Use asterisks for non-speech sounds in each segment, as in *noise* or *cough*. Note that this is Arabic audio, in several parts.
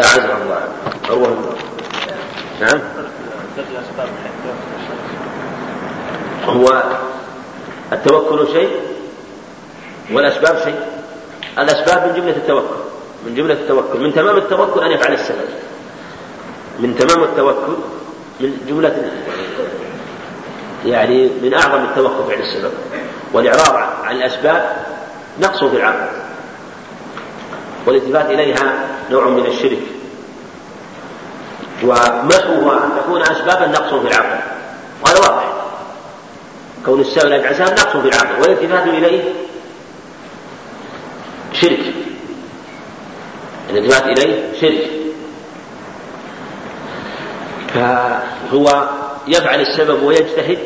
الله. أروه نعم. هو التوكل شيء والأسباب شيء. الأسباب من جملة التوكل. من جملة التوكل. من تمام التوكل أن يفعل السبب. من تمام التوكل من جملة يعني من أعظم التوكل فعل السبب. والإعراض عن الأسباب نقص في العقل. والإلتفات إليها نوع من الشرك. ومحوها أن تكون أسبابا نقص في العقل؟ وهذا واضح. كون السبب لا يفعل نقص في العقل. والالتفات إليه شرك. الالتفات إليه شرك. فهو يفعل السبب ويجتهد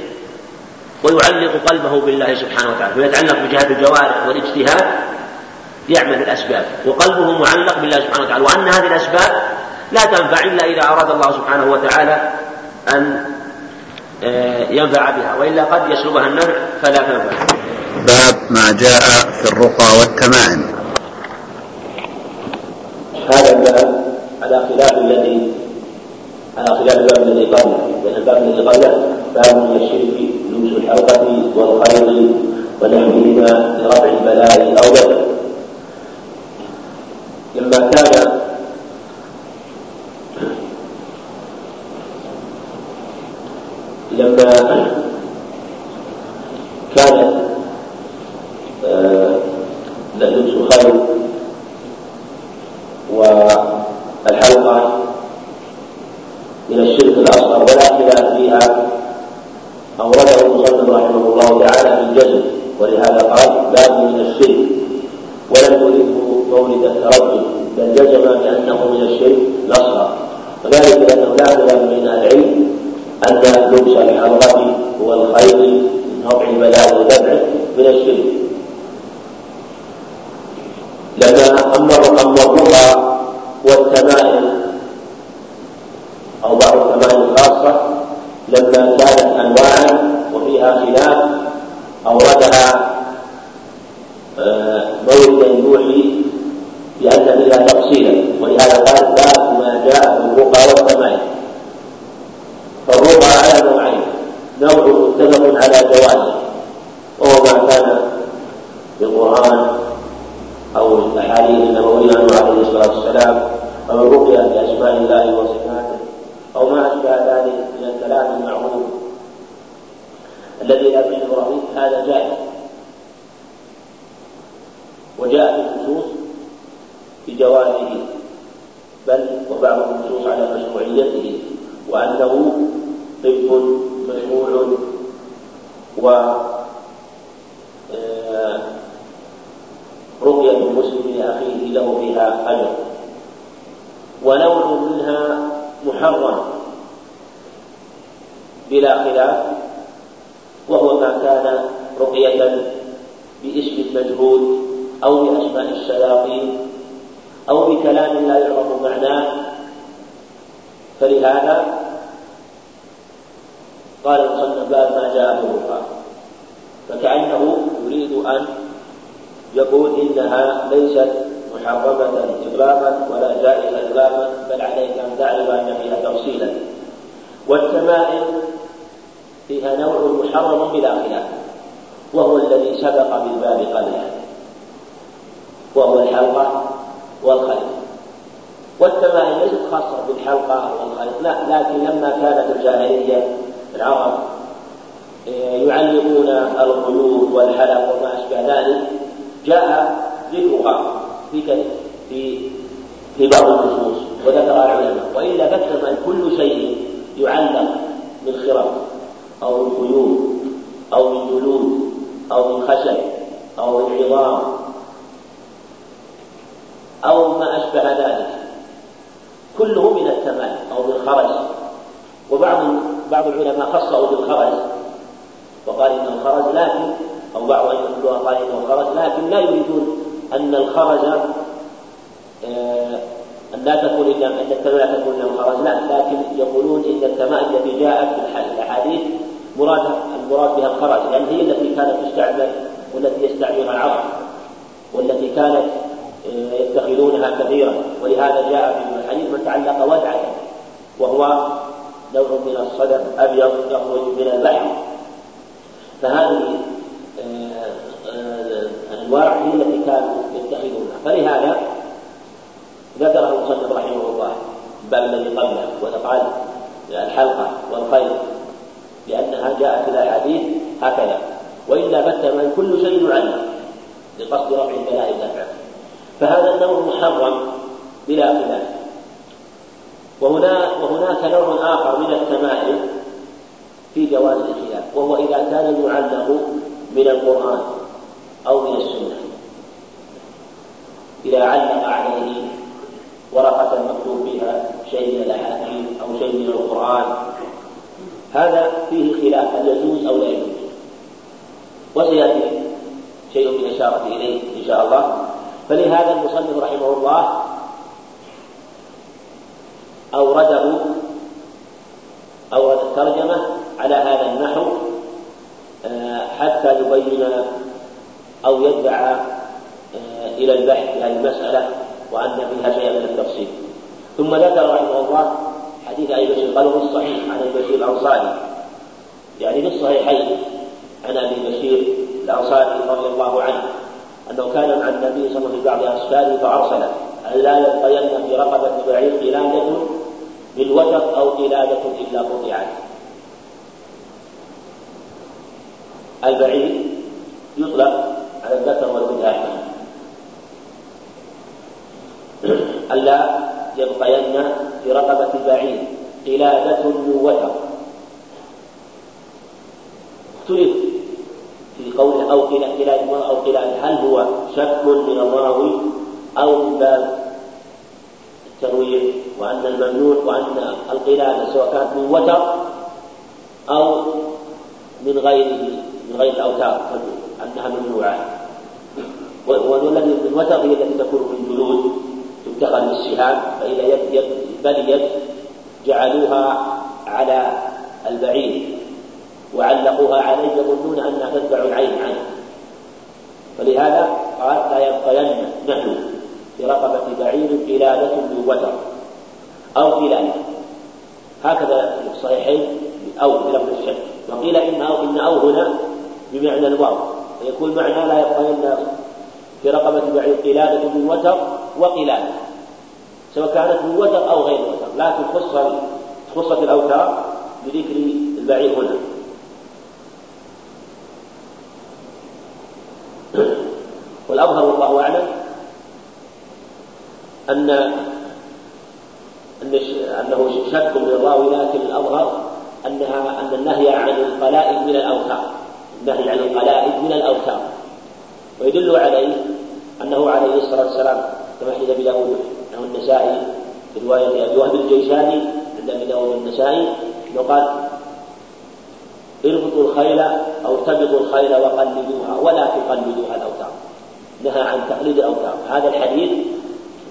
ويعلق قلبه بالله سبحانه وتعالى فيتعلق بجهاد الجوارح والاجتهاد يعمل الأسباب وقلبه معلق بالله سبحانه وتعالى وأن هذه الأسباب لا تنفع إلا إذا أراد الله سبحانه وتعالى أن آه، ينفع بها وإلا قد يسلبها النفع فلا تنفع. باب ما جاء في الرقى والتمائم. هذا الباب على خلاف الذي على خلاف الباب الذي قبله لأن الباب الذي قبله باب من الشرك لبس الحلقة والخير ونحوهما لرفع البلاء أو دفع لما كان لما كانت آه، لبس الخير والحلقة من الشرك الأصغر ولا خلاف فيها أورده المصنف رحمه الله تعالى في الجزم ولهذا قال باب من الشرك ولم يرده مولد التردد بل جزم بأنه من الشرك الأصغر وذلك لأنه لا خلاف بين العلم أن لبس الحلقة هو الخير من رفع البلاء ودفعه من الشرك لما أما أما الرقى والتمائم أو بعض التمائم الخاصة لما كانت أنواعا وفيها خلاف أوردها آه، موردا يوحي بأن فيها تفصيلا ولهذا قال باب ما جاء في الرقى والتمائم فالرقى على نوعين نوع متفق على جوازه وهو ما كان في القرآن أو الأحاديث النبوية عنه عليه الصلاة والسلام أو الرقية بأسماء الله وصفاته أو ما أشبه ذلك من الكلام المعروف الذي لا تشعر به هذا جائز وجاء في النصوص بجوازه بل وبعض النصوص على مشروعيته وأنه طب مشروع و آه، رقية المسلم لأخيه له فيها أجر ونوع منها محرم بلا خلاف وهو ما كان رقية باسم المجهول أو بأسماء الشياطين أو بكلام لا يعرف معناه. فلهذا قال المصنف باب ما جاء في الرقى فكأنه يريد أن يقول إنها ليست محرمة إطلاقا ولا جائزة إطلاقا بل عليك أن تعلم أن فيها تفصيلا. والتمائم فيها نوع محرم بلا خلاف. وهو الذي سبق بالباب قبله وهو الحلقة والخيط والتمائم ليست خاصة بالحلقة والخيط لا لكن لما كانت الجاهلية العرب يعلقون القيود والحلق وما أشبه ذلك جاء ذكرها في في في بعض النصوص وذكرها العلماء. وإلا فالتمائم كل شيء يعلق من خرق أو من قيود أو من من خشب أو من عظام أو ما أشبه ذلك. كله من التمام أو بالخرج. وبعض بعض العلماء خصوا بالخرج. وقال إنه خرج لكن أو بعض أئمة قال إنه خرج لكن لا يريدون أن الخرج آه، أن لا تكون إلا أن التمام لا تكون إلا الخرج. لا لكن يقولون إن التمام التي جاءت في الأحاديث مراد المراد بها الخرج لأن هي التي كانت تستعمل والتي يستعملها العرب والتي كانت يتخذونها كثيرا. ولهذا جاء في الحديث من تعلق ودعة وهو نوع من الصدف أبيض يخرج من البحر فهذه آه، آه، الأنواع هي التي كانوا يتخذونها. فلهذا ذكره المصنف رحمه الله الباب الذي قبله وقال الحلقة والخيل لأنها جاءت في الأحاديث هكذا. وإلا فتم كل شيء يعلم لقصد رفع البلاء دفعه فهذا النوع محرم بلا خلاف. وهنا وهناك نوع آخر من التمائم في جواز الخلاف وهو إذا كان يعلق من القرآن أو من السنة. إذا علق عليه ورقة مكتوب بها شيء من الأحاديث أو شيء من القرآن هذا فيه خلاف هل يجوز أو لا يجوز؟ وسيأتي شيء من الإشارة إليه إن شاء الله. فلهذا المصنف رحمه الله أورده أورد الترجمة على هذا النحو آه، حتى يبين أو يدعى آه، إلى البحث في هذه المسألة وأن فيها شيئا من التفصيل. ثم ذكر رحمه الله حديث أبي بشير قالوا في الصحيح عن أبي بشير الأنصاري. يعني في الصحيحين عن أبي بشير الأنصاري رضي الله عنه أنه كان مع النبي صلى الله عليه وسلم في بعض أسفاره فأرسل أن لا يبقين في رقبة بعير قلادة من وتر أو قلادة إلا قطعت. البعير يطلق على الذكر والأنثى ألا يبقين في رقبة بعير قلادة وتر اختلف في قول أو قلادة أو قلادة هل هو شك من الراوي أو من باب الترويع وأن الممنوع وأن القلادة سواء كانت من وتر أو من غيره من غير الأوتار أنها ممنوعة. والذي من وتر هي التي تكون من جلود تتخذ بالسهام فإذا يد بل يد جعلوها على البعير وعلقوها عليه يظنون أنها تتبع العين عنه. فلهذا قال لا يبقين نحن في رقبة بعير قلادة من وتر أو قلادة هكذا في الصحيحين أو في لفظ الشك. وقيل إن أو إن أو هنا بمعنى الواو. فيكون معنى لا يبقين في رقبة بعير قلادة من وتر وقلادة سواء كانت من وتر أو غير وتر لكن خص خصت الأوتار بذكر البعير هنا. *clears throat* والأظهر والله أعلم أن أن أنه شك من الراوي لكن الأظهر أنها أن النهي عن القلائد من الأوتار. النهي عن القلائد من الأوتار. ويدل عليه أنه عليه الصلاة والسلام كما حديث أبي داود أنه النسائي في رواية أبي وهب الجيشاني عند أبي داود النسائي قال اربطوا الخيل أو تبطوا الخيل وقلدوها ولا تقلدوها الأوتار. نهى عن تقليد الأوتار. هذا الحديث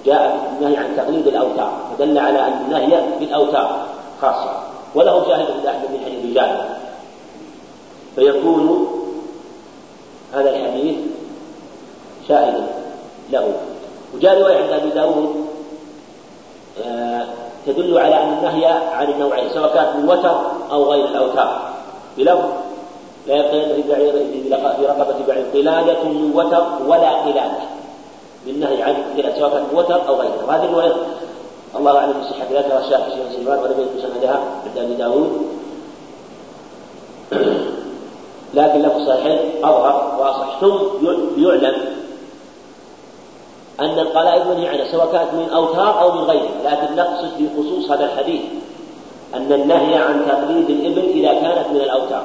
جاء النهي عن تقليد الأوتار فدل على أن النهي بالأوتار خاصة. وله شاهد عند أحمد من حديث جابر. فيكون هذا الحديث شاهدا له. وجاء رواية عند أبي داود تدل على أن النهي عن النوعين سواء كانت من وتر أو غير الأوتار بلفظ لا يبقين في بعير في رقبة بعير. قلادة من وتر ولا قلادة. بالنهي عن قلادة سواء كانت وتر أو غيره وهذه الرواية. الله أعلم بصحة ذاتها الشافعي في سلمان ولم يذكر سندها عند أبي داود. *clears throat* لكن لفظ صحيح أظهر وأصح ثم يعلم. أن القلائد منهي عنها سواء كانت من أوتار أو من غيره لكن نقصد في خصوص هذا الحديث أن النهي عن تقليد الإبل إذا كانت من الأوتار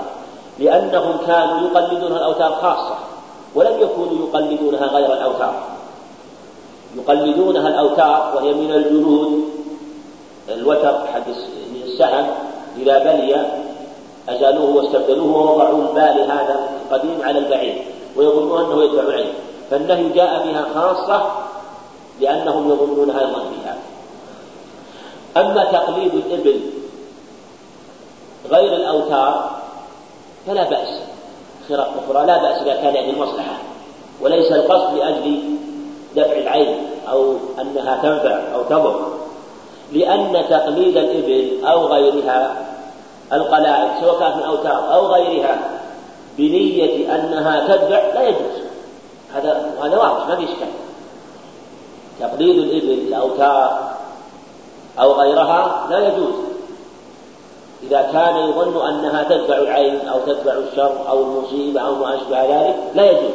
لأنهم كانوا يقلدونها الأوتار خاصة ولم يكونوا يقلدونها غير الأوتار. يقلدونها الأوتار وهي من الجلود الوتر حق السهم إذا بلي أزالوه واستبدلوه ووضعوا البال هذا القديم على البعير ويظنون أنه يتبع عليه فالنهي جاء بها خاصة لأنهم يظنونها أيضا بها أما تقليد الإبل غير الأوتار فلا بأس. خرق أخرى لا بأس إذا كان يعني المصلحة. وليس القصد لأجل دفع العين أو أنها تنفع أو تضر. لأن تقليد الإبل أو غيرها القلائد سواء كانت من أوتار أو غيرها بنية أنها تتبع لا يجوز. هذا هذا واضح ما في إشكال. تقليد الإبل الأوتار أو غيرها لا يجوز. إذا كان يظن أنها تتبع العين أو تتبع الشر أو المصيبة أو ما أشبه ذلك لا يجوز.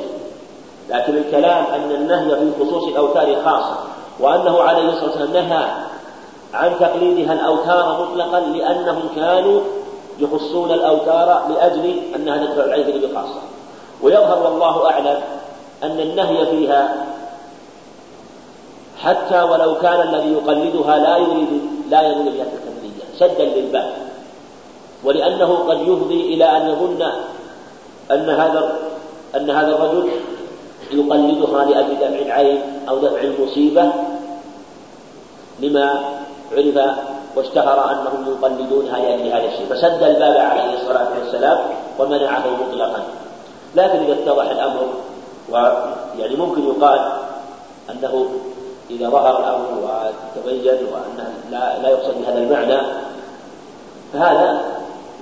لكن الكلام أن النهي في خصوص الأوتار خاصة وأنه عليه الصلاة والسلام نهى عن تقليدها الأوتار مطلقا لأنهم كانوا يخصون الأوتار لأجل أنها تدفع العين بخاصة. ويظهر والله أعلم أن النهي فيها حتى ولو كان الذي يقلدها لا يريد لا يريد بها التقليدية سدا للباب. ولأنه قد يفضي إلى أن يظن أن هذا أن هذا الرجل يقلدها لأجل دفع العين أو دفع المصيبة لما عرف واشتهر أنهم يقلدونها لأجل هذا الشيء. فسد الباب عليه الصلاة والسلام ومنعه مطلقا. لكن إذا اتضح الأمر ويعني ممكن يقال أنه إذا ظهر الأمر وتبين وأنه لا, لا يقصد بهذا المعنى فهذا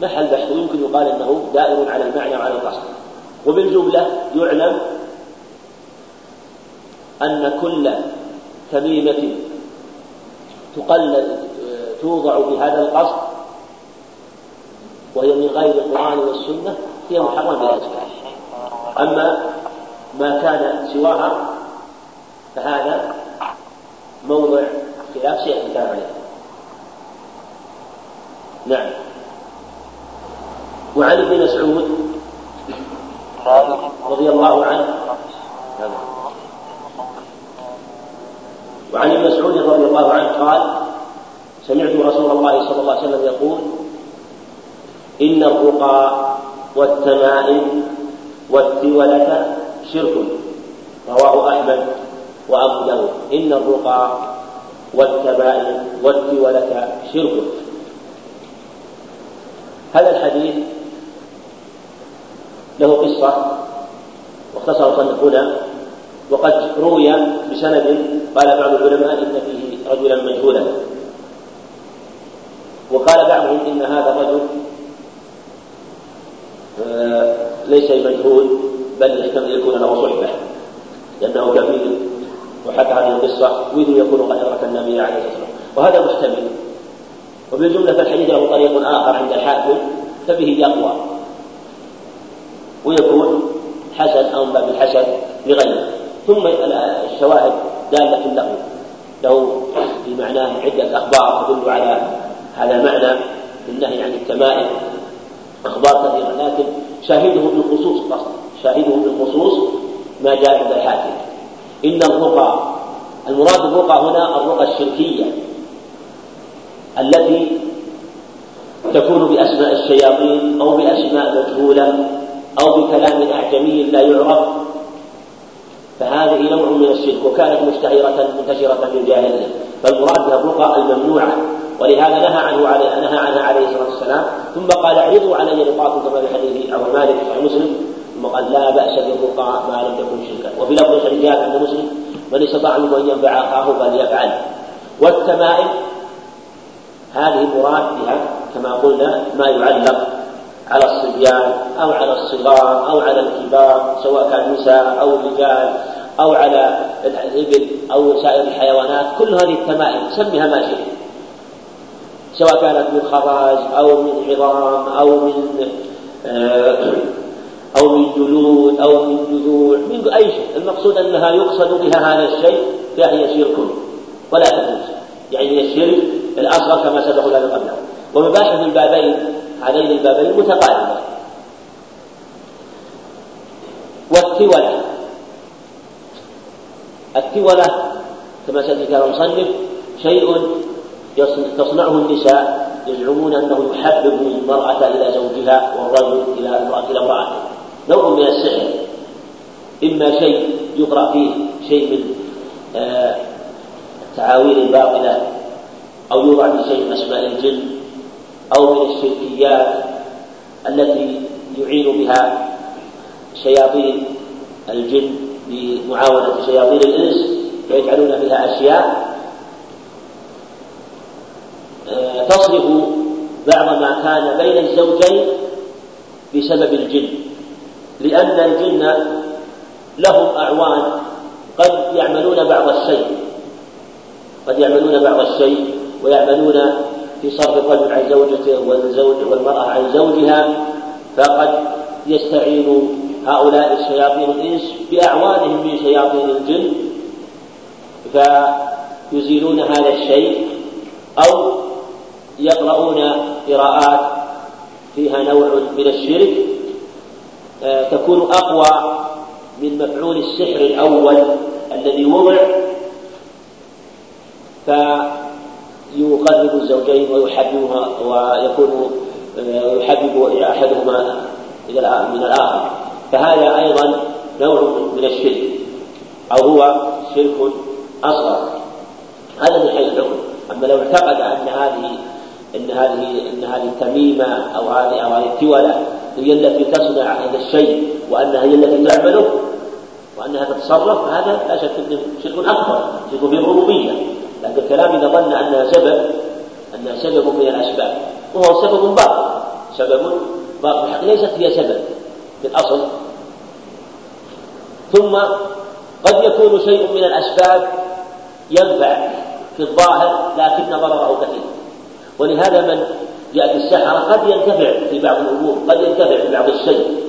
محل بحث. ويمكن يقال أنه دائر على المعنى وعلى القصد. وبالجملة يعلم أن كل تميمة تقلد توضع بهذا القصد وهي من غير القرآن والسنة هي محرمة بلا أما ما كان سواها فهذا موضع خلاف سيأتي الكلام عليه. نعم. وعن ابن مسعود رضي الله عنه. وعن ابن مسعود رضي الله عنه قال سمعت رسول الله صلى الله عليه وسلم يقول إن الرقى والتمائم والتولة شرك. رواه أحمد. وأبو داود إن الرقى والتمائم والتولة شرك. هذا الحديث له قصة واختصر صنف هنا وقد روي بسند قال بعض العلماء إن فيه رجلا مجهولا. وقال بعضهم إن هذا الرجل آه، ليس مجهول بل يحتمل يكون له صحبة. يريد يكون قد أدرك النبي عليه الصلاة والسلام. وهذا محتمل وبالجملة فالحديث له طريق آخر عند الحاكم فبه يقوى. ويكون حسن أو باب الحسن لغيره. ثم الشواهد دالة له. له في معناه عدة أخبار تدل على هذا معنى النهي عن التمائم. أخبار كثيرة لكن شاهده بالخصوص قصد شاهده بالخصوص ما جاء عند الحاكم. إن الرقى المراد بالرقى هنا الرقى الشركية التي تكون بأسماء الشياطين أو بأسماء مجهولة أو بكلام أعجمي لا يعرف. فهذه نوع من الشرك وكانت مشتهرة منتشرة في الجاهلية. فالمراد بها الرقى الممنوعة. ولهذا نهى عنه عليه نهى عنها عليه الصلاة والسلام. ثم قال اعرضوا علي رقاكم كما في حديث أبو مالك في مسلم. ثم قال لا بأس بالرقى ما لم تكن شركا. وفي لفظ عند مسلم من استطاع منكم أن ينفع أخاه فليفعل والتمائم هذه مراد بها كما قلنا ما يعلق على الصبيان أو على الصغار أو على الكبار سواء كان نساء أو رجال أو على الإبل أو سائر الحيوانات. كل هذه التمائم سمها ما شئت. سواء كانت من خراج أو من عظام أو من آه، أو من جلود أو من جذوع من أي شيء. المقصود أنها يقصد بها هذا الشيء فهي شرك. ولا تجوز. يعني من الشرك الأصغر كما سبق لنا قبله ومباحث البابين هذين البابين متقاربة. والتولة. التولة كما سيذكر المصنف شيء تصنعه النساء يزعمون أنه يحبب المرأة إلى زوجها والرجل إلى امرأة إلى امرأته. نوع من السحر. إما شيء يقرأ فيه شيء من آه، التعاويل الباطلة أو يوضع في شيء من أسماء الجن أو من الشركيات التي يعين بها شياطين الجن بمعاونة شياطين الإنس فيجعلون بها أشياء. تصرف بعض ما كان بين الزوجين بسبب الجن. لأن الجن لهم أعوان قد يعملون بعض الشيء. قد يعملون بعض الشيء ويعملون في صرف الرجل عن زوجته والزوج والمرأة عن زوجها فقد يستعين هؤلاء الشياطين الإنس بأعوانهم من شياطين الجن فيزيلون هذا الشيء أو يقرؤون قراءات فيها نوع من الشرك. تكون أقوى من مفعول السحر الأول الذي وضع. فيقرب الزوجين ويحببها ويكون آه، يحبب أحدهما من الآخر. فهذا أيضا نوع من الشرك أو هو شرك أصغر. هذا من حيث الحكم. أما لو اعتقد أن هذه أن هذه أن هذه التميمة أو هذه أو هذه التولة هي التي تصنع هذا الشيء وأنها هي التي تعمله وأنها تتصرف هذا لا شك أنه شرك أكبر شرك في الربوبية. لكن الكلام إذا ظن أنها سبب أنها سبب من الأسباب وهو سبب باطل. سبب باطل ليست هي سبب في الأصل. ثم قد يكون شيء من الأسباب ينفع في الظاهر لكن ضرره كثير. ولهذا من يأتي السحرة قد ينتفع في بعض الأمور قد ينتفع في بعض الشيء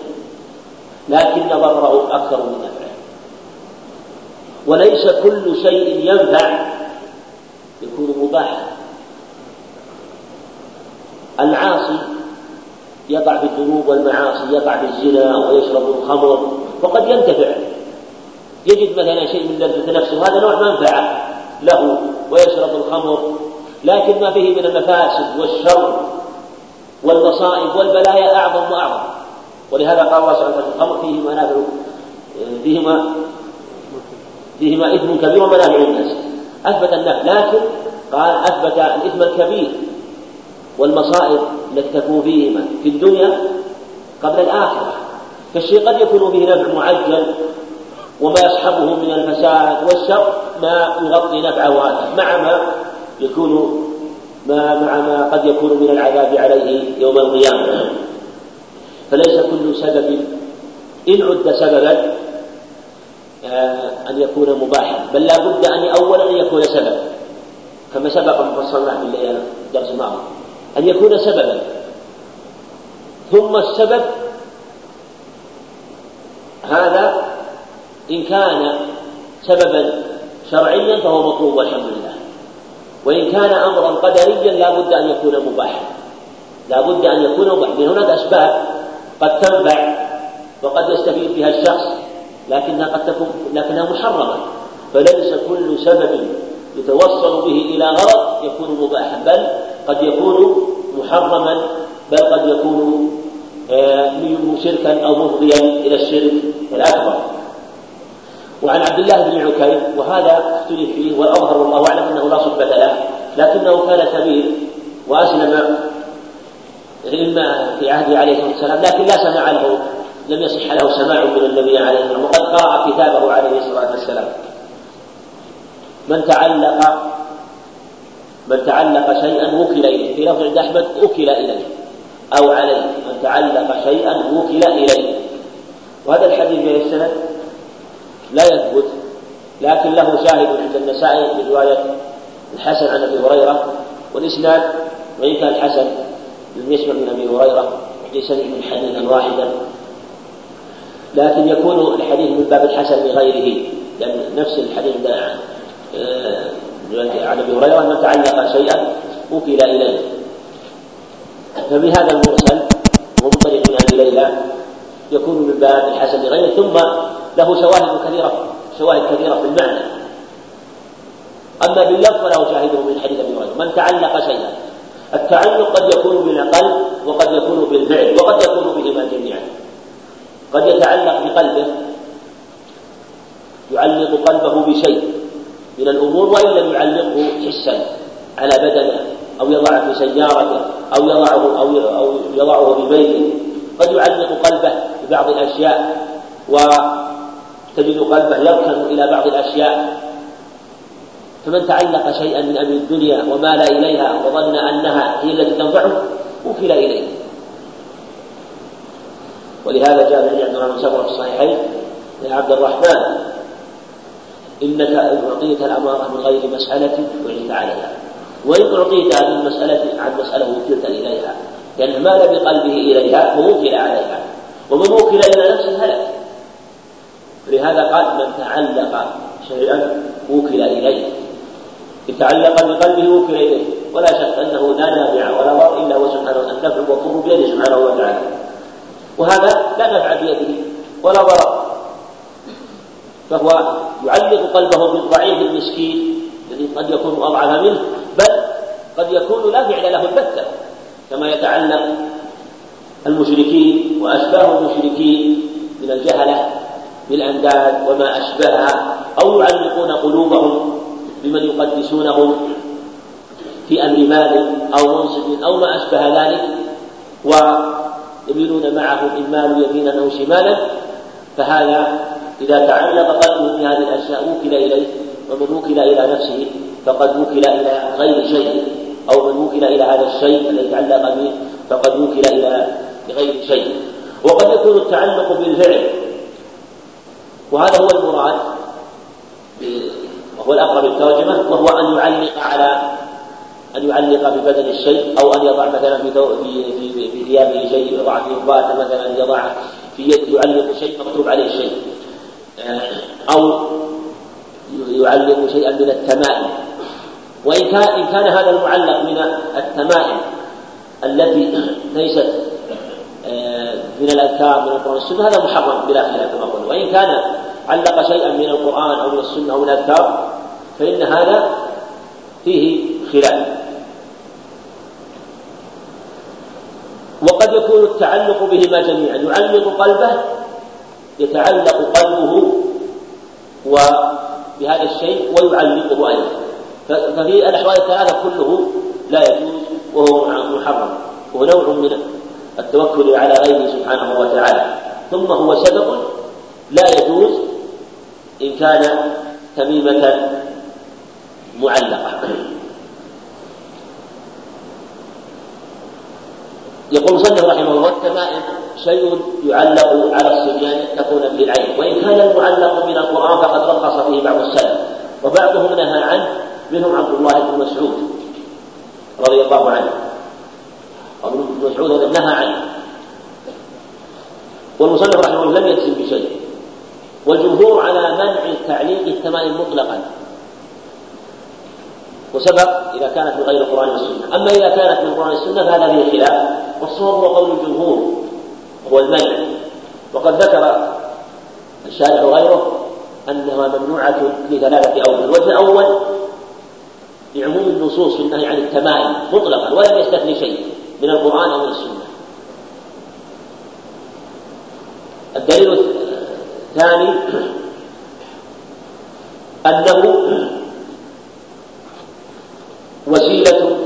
لكن ضرره أكثر من نفعه. وليس كل شيء ينفع يكون مباحا. العاصي يقع في الذنوب والمعاصي يقع في الزنا ويشرب الخمر وقد ينتفع. يجد مثلا شيء من لذة نفسه وهذا نوع منفعة له ويشرب الخمر لكن ما فيه من المفاسد والشر والمصائب والبلايا أعظم وأعظم. ولهذا قال الله سبحانه وتعالى الخمر فيه منافع فيهما فيهما إثم كبير ومنافع للناس. أثبت النفع لكن قال أثبت الإثم الكبير والمصائب التي تكون فيهما في الدنيا قبل الآخرة. فالشيء قد يكون به نفع معجل وما يصحبه من الفساد والشر ما يغطي نفعه مع ما يكون ما مع ما قد يكون من العذاب عليه يوم القيامة. فليس كل سبب إن عد سببا آه، أن يكون مباحا بل لا بد أن أولا أن يكون سببا. كما سبق فصلنا في الدرس الماضي. أن يكون سببا. ثم السبب هذا إن كان سببا شرعيا فهو مطلوب والحمد لله. وإن كان أمرا قدريا لا بد أن يكون مباحا. لا بد أن يكون مباحا. هناك أسباب قد تنفع وقد يستفيد بها الشخص لكنها قد تكون لكنها محرمة. فليس كل سبب يتوصل به إلى غرض يكون مباحا بل قد يكون محرما بل قد يكون آه، شركا أو مفضيا إلى الشرك الأكبر. وعن عبد الله بن عكيم وهذا اختلف فيه والأظهر والله أعلم أنه لا صحبه له لكنه كان كبير واسلم اما في عهده عليه الصلاة والسلام لكن لا سمع له لم يصح له سماع من النبي عليه الصلاة والسلام وقد قرأ كتابه عليه الصلاة والسلام. من تعلق من تعلق شيئا وكل إليه في لفظ عند أحمد وكل إليه أو عليه من تعلق شيئا وكل إليه. وهذا الحديث في السند لا يثبت لكن له شاهد عند النسائي من رواية الحسن عن أبي هريرة والإسناد وإن كان الحسن لم يسمع من أبي هريرة ليس من حديثا واحدا. لكن يكون الحديث من باب الحسن لغيره لأن نفس الحديث آه، عن أبي هريرة من تعلق شيئا وكل إليه. فبهذا المرسل ومن طريق أبي ليلى يكون من باب الحسن لغيره ثم له شواهد كثيرة شواهد كثيرة في المعنى. أما باللفظ فله شاهده من حديث أبي هريرة. من تعلق شيئا التعلق قد يكون بالقلب وقد يكون بالفعل وقد يكون بهما جميعا. قد يتعلق بقلبه يعلق قلبه بشيء من الأمور وإن لم يعلقه حسا على بدنه أو يضعه في سيارته أو يضعه أو أو يضعه ببيته قد يعلق قلبه ببعض الأشياء و تجد قلبه يركن إلى بعض الأشياء. فمن تعلق شيئا من أمر الدنيا ومال إليها وظن أنها هي التي تنفعه وكل إليه. ولهذا جاء من عبد الرحمن بن في الصحيحين يا عبد الرحمن إنك إن أعطيت الأمارة من غير مسألة وعيت عليها. وإن أعطيت عن المسألة عن مسألة وكلت إليها. لأن مال بقلبه إليها ووكل عليها. ومن وكل إلى نفسه هلك. لهذا قال من تعلق شيئا وكل إليه. إن تعلق بقلبه وكل إليه. ولا شك أنه لا نافع ولا ضر إلا هو سبحانه النفع والضر بيده سبحانه وتعالى. وهذا لا نفع بيده ولا ضرر. فهو يعلق قلبه بالضعيف المسكين الذي قد يكون أضعف منه بل قد يكون لا فعل له البتة كما يتعلق المشركين وأشباه المشركين من الجهلة بالأنداد وما أشبهها أو يعلقون قلوبهم بمن يقدسونهم في أمر مال أو منصب أو ما أشبه ذلك ويميلون معه مالوا يمينا أو شمالا فهذا إذا تعلق قلبه بهذه الأشياء وكل إليه ومن وكل إلى نفسه فقد وكل إلى غير شيء أو من وكل إلى هذا الشيء الذي تعلق به فقد وكل إلى غير شيء. وقد يكون التعلق بالفعل وهذا هو المراد وهو الأقرب الترجمة وهو أن يعلق على أن يعلق في بدن الشيء أو أن يضع مثلا في في في, في ثيابه شيء يضع في إخباته مثلا يضع في يده يعلق شيء مكتوب عليه شيء. أو يعلق شيئا من التمائم. وإن كان إن كان هذا المعلق من التمائم التي ليست آه، من الأذكار من القرآن والسنة هذا محرم بلا خلاف كما قلنا. وإن كان علق شيئا من القرآن أو من السنة أو من الأذكار فإن هذا فيه خلاف. وقد يكون التعلق بهما جميعا. يعلق قلبه يتعلق قلبه وبهذا الشيء ويعلقه أيضا. ففي الأحوال الثلاثة كله لا يجوز وهو محرم. وهو نوع من التوكل على غيره سبحانه وتعالى. ثم هو سبب لا يجوز إن كان تميمة معلقة. يقول مصنف رحمه الله التمائم شيء يعلق على الصبيان تكون بالعين وإن كان المعلق من القرآن فقد رخص فيه بعض السلف. وبعضهم نهى عنه منهم عبد الله بن مسعود رضي الله عنه. وابن مسعود نهى عنه. والمصنف رحمه الله لم يجزم بشيء. والجمهور على منع تعليق التمائم مطلقا. وسبق إذا كانت من غير القرآن والسنة. أما إذا كانت من القرآن والسنة فهذا فيه خلاف. والصواب هو قول الجمهور هو المنع. وقد ذكر الشارع وغيره أنها ممنوعة لثلاثة أوجه الوجه الأول لعموم النصوص في النهي عن التمائم مطلقا ولم يستثني شيء من القرآن أو من السنة. الدليل الثاني أنه وسيلة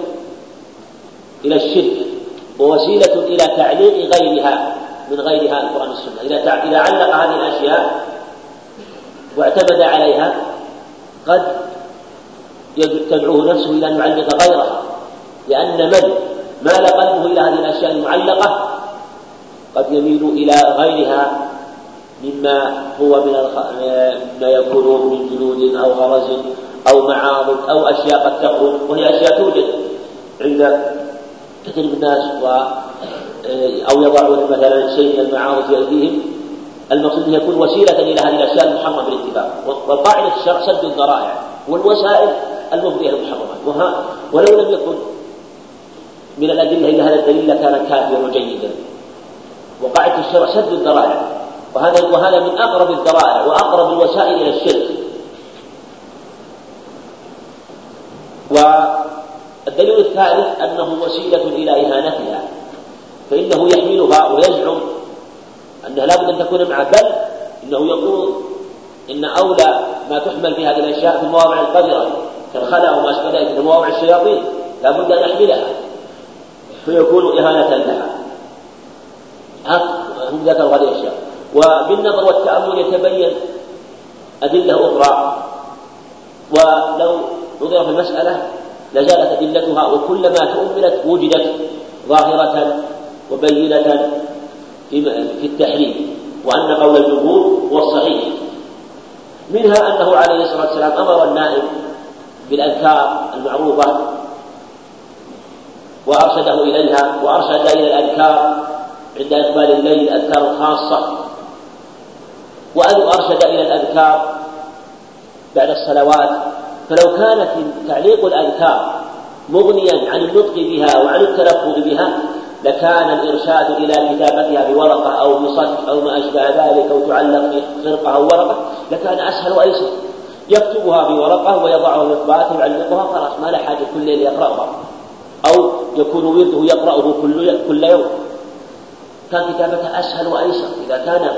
إلى الشرك ووسيلة إلى تعليق غيرها من غيرها القرآن والسنة. إذا إذا علق هذه الأشياء واعتمد عليها قد تدعوه نفسه إلى أن يعلق غيرها. لأن من؟ مال قلبه إلى هذه الأشياء المعلقة قد يميل إلى غيرها مما هو من مما يكون من جلود أو غرز أو معاضد أو أشياء قد تخرج وهي أشياء توجد عند كثير من الناس و أو يضعون مثلا شيء من المعاصي في أيديهم. المقصود أن يكون وسيلة إلى هذه الأشياء المحرمة بالاتفاق والقاعدة الشرع سد الذرائع والوسائل المفضية إلى المحرمات. ولو لم يكن من الأدلة إلا هذا الدليل لكان كافيا وجيدا وقاعدة الشرع سد الذرائع. وهذا وهذا من أقرب الذرائع وأقرب الوسائل إلى الشرك. والدليل الثالث أنه وسيلة إلى إهانتها فإنه يحملها ويزعم أنها لابد أن تكون معه بل إنه يقول إن أولى ما تحمل في هذه الأشياء في المواضع القذرة كالخلا وما أشبه ذلك في مواضع الشياطين لابد أن يحملها. فيكون إهانة لها. هم ذكروا هذه الأشياء. وبالنظر والتأمل يتبين أدلة أخرى. ولو نظر في المسألة لزالت أدلتها وكلما تؤملت وجدت ظاهرة وبينة في التحريم وأن قول الجمهور هو الصحيح. منها أنه عليه الصلاة والسلام أمر النائم بالأذكار المعروفة وأرشده إليها وأرشد إلى الأذكار عند إقبال الليل الأذكار الخاصة. وأرشد إلى الأذكار بعد الصلوات. فلو كانت تعليق الأذكار مغنيا عن النطق بها وعن التلفظ بها لكان الإرشاد إلى كتابتها بورقة أو بصك أو ما أشبه ذلك أو تعلق في خرقة أو ورقة لكان أسهل وأيسر. يكتبها في ورقة ويضعها في إطباقه ويعلقها خلاص ما له حاجة كل ليل يقرأها. أو يكون ورده يقرأه كل كل يوم. كان كتابتها أسهل وأيسر إذا كان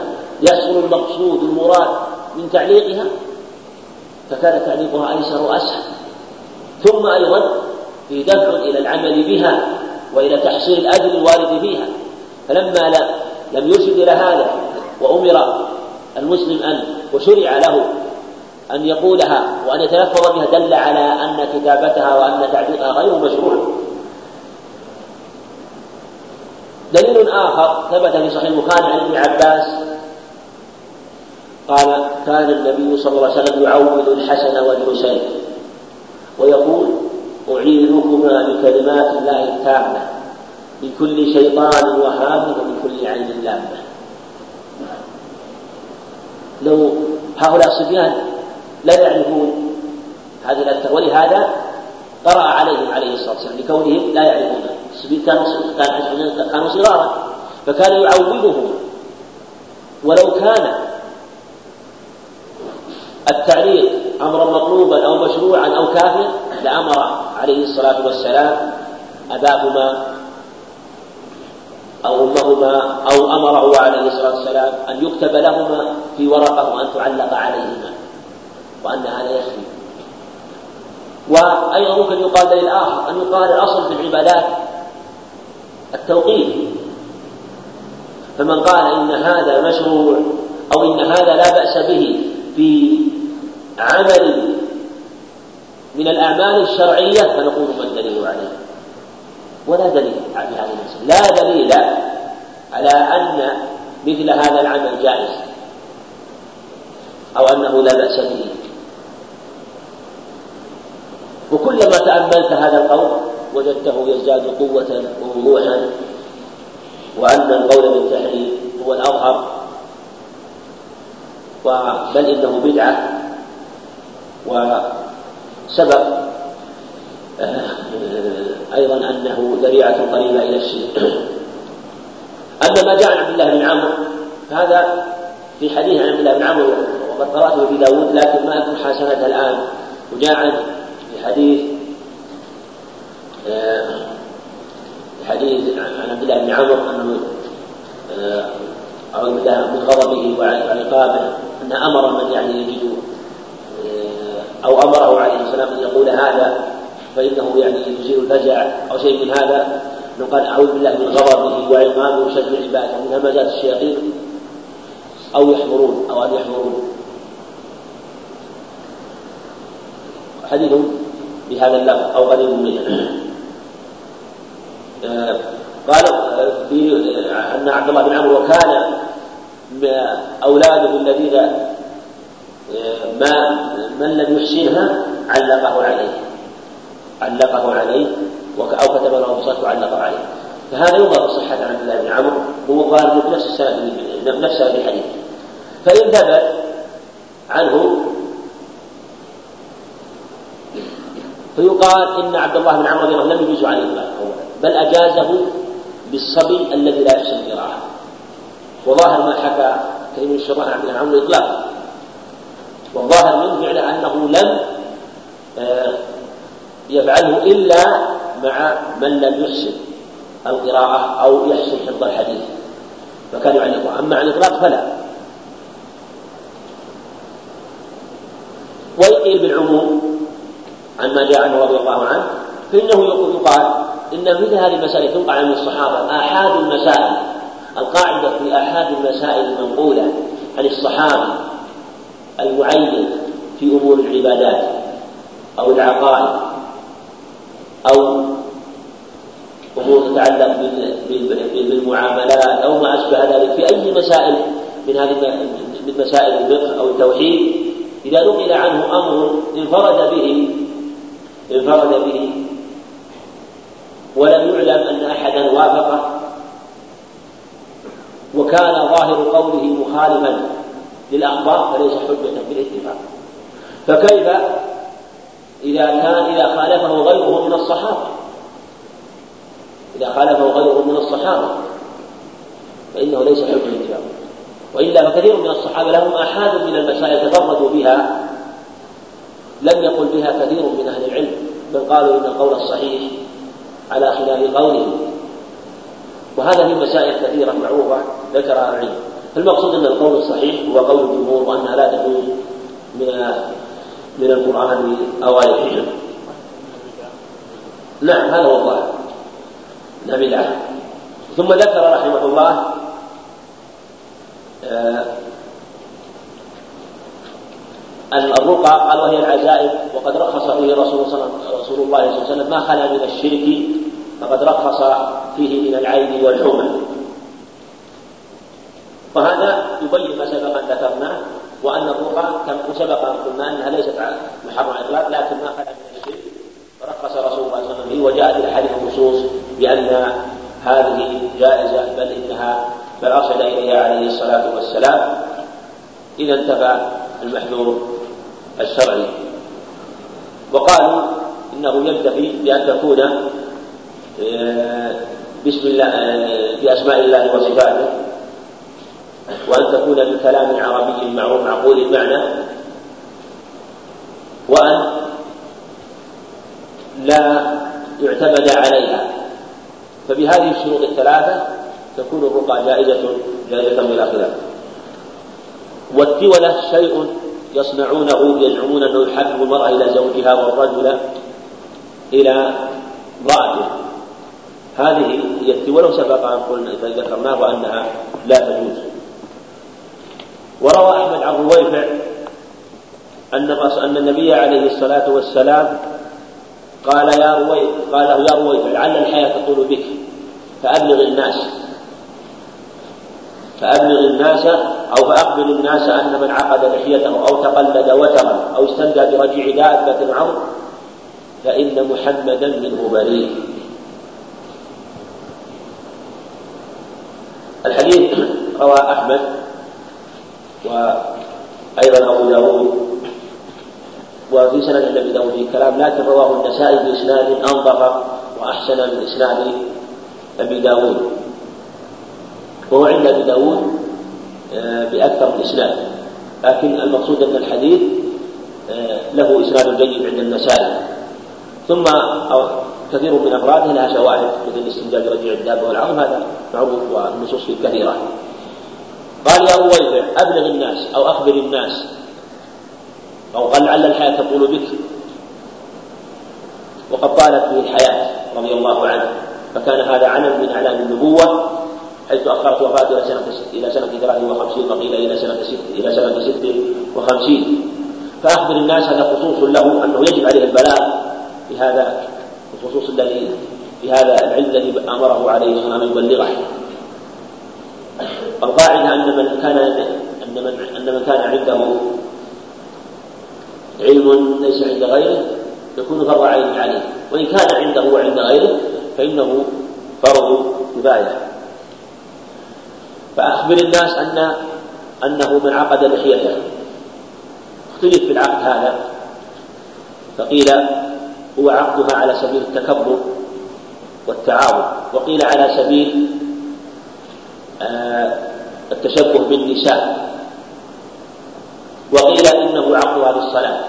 يحصل المقصود المراد من تعليقها؟ فكان تعليقها أيسر وأسهل. ثم أيضا في دفع إلى العمل بها وإلى تحصيل الأجر الوارد فيها. فلما لم يرشد إلى هذا وأمر المسلم أن وشرع له أن يقولها وأن يتلفظ بها دل على أن كتابتها وأن تعليقها غير مشروع. دليل آخر ثبت في صحيح البخاري عن ابن عباس قال كان النبي صلى الله عليه وسلم يعوذ الحسن والحسين ويقول أعيذكما بكلمات الله التامة من كل شيطان وهام ومن كل عين لامة لو هؤلاء الصبيان لا يعرفون هذه الأذكار ولهذا قرأ عليهم عليه الصلاة والسلام لكونهم لا يعرفون. الصبيان كانوا كانوا صغارا فكان يعوضهم ولو كان التعليق أمرا مطلوبا أو مشروعا أو كافيا لأمر عليه الصلاة والسلام أباهما أو أمهما أو أمره عليه الصلاة والسلام أن يكتب لهما في ورقة وأن تعلق عليهما وأن هذا يكفي. وأيضا ممكن يقال دليل آخر أن يقال الأصل في العبادات التوقيف فمن قال إن هذا مشروع أو إن هذا لا بأس به في عمل من الأعمال الشرعية فنقول ما الدليل عليه؟ ولا دليل في هذه المسألة لا دليل على أن مثل هذا العمل جائز أو أنه لا بأس به. وكلما تأملت هذا القول وجدته يزداد قوة ووضوحا وأن القول بالتحريم هو الأظهر. بل إنه بدعة وسبب آه، أيضا أنه ذريعة قريبة إلى الشرك. أما ما جاء عن عبد الله بن عمرو فهذا في حديث عن عبد الله بن عمرو وقد قرأته في داود لكن ما أكون حسنة الآن. وجاء عنه في حديث آه، في حديث عن عبد الله بن عمرو أنه آه، بالله من غضبه وعقابه أن أمر من يعني يجد أو أمره عليه السلام أن يقول هذا فإنه يعني يزيل الفزع أو شيء من هذا. قال أعوذ بالله من غضبه وعقابه وشد العبادة من همزات الشياطين. أو يحضرون أو أن يحضرون. حديث بهذا اللفظ أو قريب منه. آه، قال في أن عبد الله بن عمرو وكان أولاده الذين ما من لم يحسنها؟ علقه عليه. علقه عليه أو كتب له بصرته وعلقه عليه. فهذا يظهر صحة عن الله بن عمرو ومقارنة بنفس السند نفس الحديث. فإن ثبت عنه فيقال إن عبد الله بن عمرو رضي الله لم يجوز عليه الإطلاق بل أجازه بالصبي الذي لا يحسن القراءة. وظاهر ما حكى كريم الشيطان عبد الله عمرو إطلاقا والظاهر منه فعلا أنه لم آه، يفعله إلا مع من لم يحسن القراءة أو يحسن حفظ الحديث. فكان يعلقه أما عن الإطلاق فلا. ويقيل بالعموم عن ما جاء عنه رضي الله عنه فإنه يقال إن مثل هذه المسائل تنقع عن الصحابة آحاد المسائل القاعدة في آحاد المسائل المنقولة عن الصحابة المعين في أمور العبادات أو العقائد أو أمور تتعلق بالمعاملات أو ما أشبه ذلك في أي مسائل من هذه من مسائل الفقه أو التوحيد إذا نقل عنه أمر انفرد به انفرد به ولم يعلم أن أحدا وافقه وكان ظاهر قوله مخالفا للأخبار فليس حجة بالاتفاق. فكيف إذا كان إذا خالفه غيره من الصحابة؟ إذا خالفه غيره من الصحابة. فإنه ليس حجة بالاتفاق. وإلا فكثير من الصحابة لهم آحاد من المسائل تفردوا بها لم يقل بها كثير من أهل العلم بل قالوا إن القول الصحيح على خلاف قوله. وهذا في مسائل كثيرة معروفة. ذكرها العلم فالمقصود أن القول الصحيح هو قول الجمهور وأنها لا تكون من من القرآن أو آية الحجر. نعم هذا هو الظاهر. لا بدعة ثم ذكر رحمه الله آه الرقى قال وهي العزائم وقد رخص فيه رسول, رسول الله صلى الله عليه وسلم ما خلا من الشرك فقد رخص فيه من العين والحمى. وهذا يبين ما سبق أن ذكرناه وأن الرقى كما سبق أن قلنا إنها ليست محرمه اطلاق لكن ما خلا من الشرك فرخص رسول الله صلى الله عليه وسلم وجاءت الاحاديث النصوص بأن هذه جائزة بل إنها بل ارشد إليها عليه الصلاة والسلام. إذا انتفى المحذور الشرعي. وقالوا إنه يكتفي بأن تكون آه، بسم الله آه، بأسماء الله وصفاته. وأن تكون بكلام عربي معروف معقول المعنى. وأن لا يعتمد عليها. فبهذه الشروط الثلاثة تكون الرقى جائزة جائزة بلا خلاف والتولة شيء يصنعونه يزعمون أنه يحبب المرأة إلى زوجها والرجل إلى امراته هذه هي ولو سبق أن قلنا ذكرناه أنها لا تجوز. وروى أحمد عن رويفع أن أن النبي عليه الصلاة والسلام قال يا رويفع قال يا رويفع لعل الحياة تطول بك فأبلغ الناس. فأبلغ الناس أو فأخبر الناس أن من عقد لحيته أو تقلد وترا أو استندى برجيع دابة عمر فإن محمدا منه بريء. الحديث روى أحمد وأيضا أبو داود. وفي سند أبي داود كلام لكن رواه النسائي بإسناد أنظف وأحسن من إسناد أبي داود. وهو عند أبي داود آه، بأكثر من إسناد لكن المقصود أن الحديث آه، له إسناد جيد عند النسائي. ثم كثير من أفراده لها شواهد مثل استنجاد رجيع الدابة والعظم هذا معروف والنصوص فيه كثيرة. قال يا رويفع أبلغ الناس أو أخبر الناس. أو قال لعل الحياة تقول بك. وقد طالت به الحياة رضي الله عنه. فكان هذا علم من أعلام النبوة حيث أخرت وفاته إلى سنة إلى سنة 53 وقيل إلى سنة ست إلى سنة 56 فأخبر الناس هذا خصوص له أنه يجب عليه البلاغ في هذا الخصوص الذي في هذا العلم الذي أمره عليه الصلاة والسلام أن يبلغه القاعدة أن من كان أن من أن من كان عنده علم ليس عند غيره يكون فرض عين عليه. وإن كان عنده وعند غيره فإنه فرض كفاية فأخبر الناس أن أنه من عقد لحيته. اختلف في العقد هذا. فقيل هو عقدها على سبيل التكبر والتعاون وقيل على سبيل التشبه بالنساء. وقيل إنه عقدها للصلاه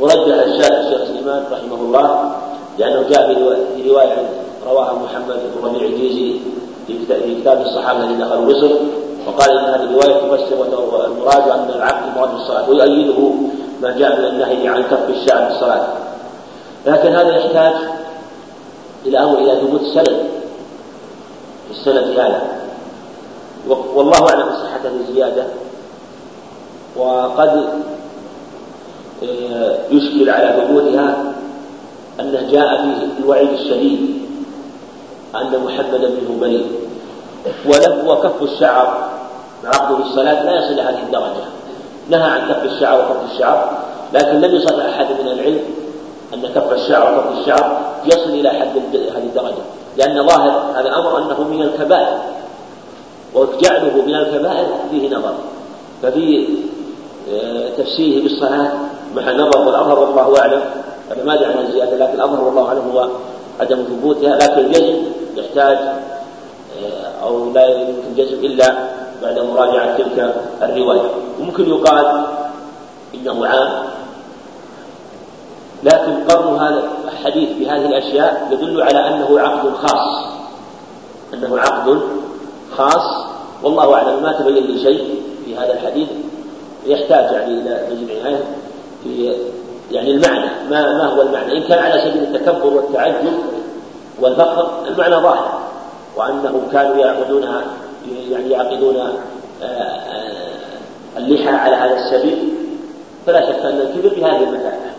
ورجح الشيخ سليمان رحمه الله لأنه جاء في روايه رواها محمد بن ربيع الجيزي في كتاب الصحابة الذين دخلوا مصر وقال إن هذه الرواية تفسر المراد أن العبد مراد الصلاه ويؤيده ما جاء من النهي عن كف الشعر في الصلاة. لكن هذا يحتاج إلى أمر إلى ثبوت السند. في السند هذا. والله أعلم بصحه هذه الزياده وقد آه، يشكل على ثبوتها أنه جاء فيه الوعيد الشديد أن محمدا منه بريء ولم وكف الشعر. مع عقد الصلاة لا يصل إلى هذه الدرجة. نهى عن كف الشعر وكف الشعر. لكن لم يصل أحد من العلم أن كف الشعر وكف الشعر يصل إلى حد لأن ظاهر هذا الأمر أنه من الكبائر وجعله من الكبائر فيه نظر. ففي آه، تفسيره بالصلاة مع نظر والأظهر والله أعلم. أنا ما أدري عن الزيادة لكن الأظهر والله أعلم هو عدم ثبوتها. لكن يجب يحتاج آه، أو لا يمكن جزم إلا بعد مراجعة تلك الرواية. وممكن يقال إنه عام لكن قرن هذا الحديث بهذه الأشياء يدل على أنه عقد خاص. أنه عقد خاص. والله أعلم ما تبين لي شيء في هذا الحديث. يحتاج يعني إلى عناية في يعني المعنى. ما ما هو المعنى؟ إن كان على سبيل التكبر والتعجب والفخر المعنى ظاهر. وأنه كانوا يعقدونها يعني يعقدون آه، آه، اللحى على هذا السبيل. فلا شك أن الكبر بهذه المثابة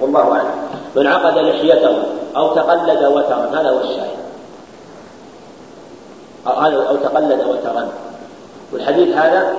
والله أعلم. من عقد لحيته أو تقلد وترا هذا هو الشاهد. أو, تقلد وترا والحديث هذا